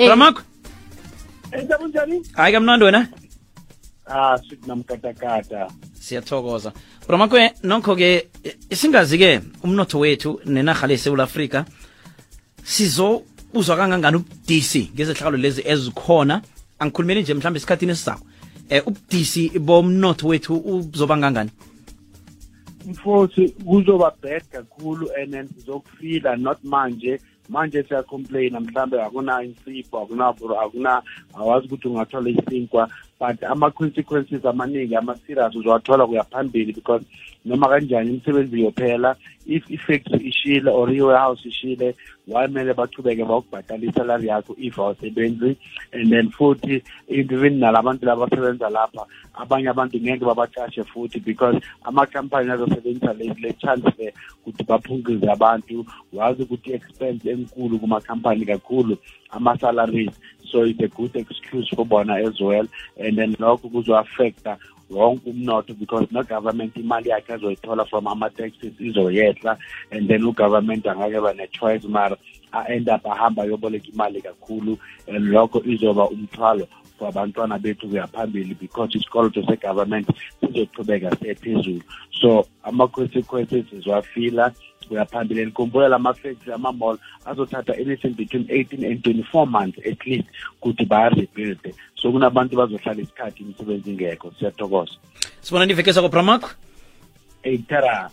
Eh. bramakho Enza kunjani? hayi kamnandi wena Ah, sithi namkatakata. siyathokoza. Bramakwe nokho-ke singazi-ke umnotho wethu nenarha lesewula afrika sizo uzwa kangangani ubudisi ngezehlakalo lezi ezikhona? Angikhulumeli nje mhlawumbe esikhathini esizako um ubudisi bomnotho wethu uzoba ngangani? Mfosi kuzoba bad kakhulu and then sizokufila not manje. Manje siyacomplaina mhlambe akuna insipho akuna akuna awazi ukuthi ungathola isinkwa but ama consequences amaningi ama serious uzowathola kuya phambili because noma kanjani imisebenzi iyophela if ifactory ishile or i-warehouse ishile wamele bachubeke bakubhatala isalary yakho if awusebenzi? And then futhi even nalabantu labasebenza lapha abanye abantu ngeke babaqashe futhi because ama-company azosebenzisa le le chance le ukuthi baphunguze abantu. Wazi ukuthi i-expense enkulu kuma-company kakhulu ama-salaries. So it's a good excuse for bona as well. And then lokho kuzo-affecta wonke umnotho because no-government imali yakhe azoyithola from ama-taxes izoyehla. And then ugovernment angeke ba ne-choice mara a-end up ahamba ayoboleka imali kakhulu. And lokho izoba umthwalo for abantwana bethu kuya phambili because isikoloto segovernment sizoqhubeka siyephezulu so ama-consequences sizwafila kuya phambili. And khumbula lama-factory ama-mall azothatha anything between 18 and 24 months at least ukuthi bayarebuilde so kunabantu bazohlala isikhathi imisebenzi ingekho. Siyathokoza. Sibona nivekeza kwabramakho eyithara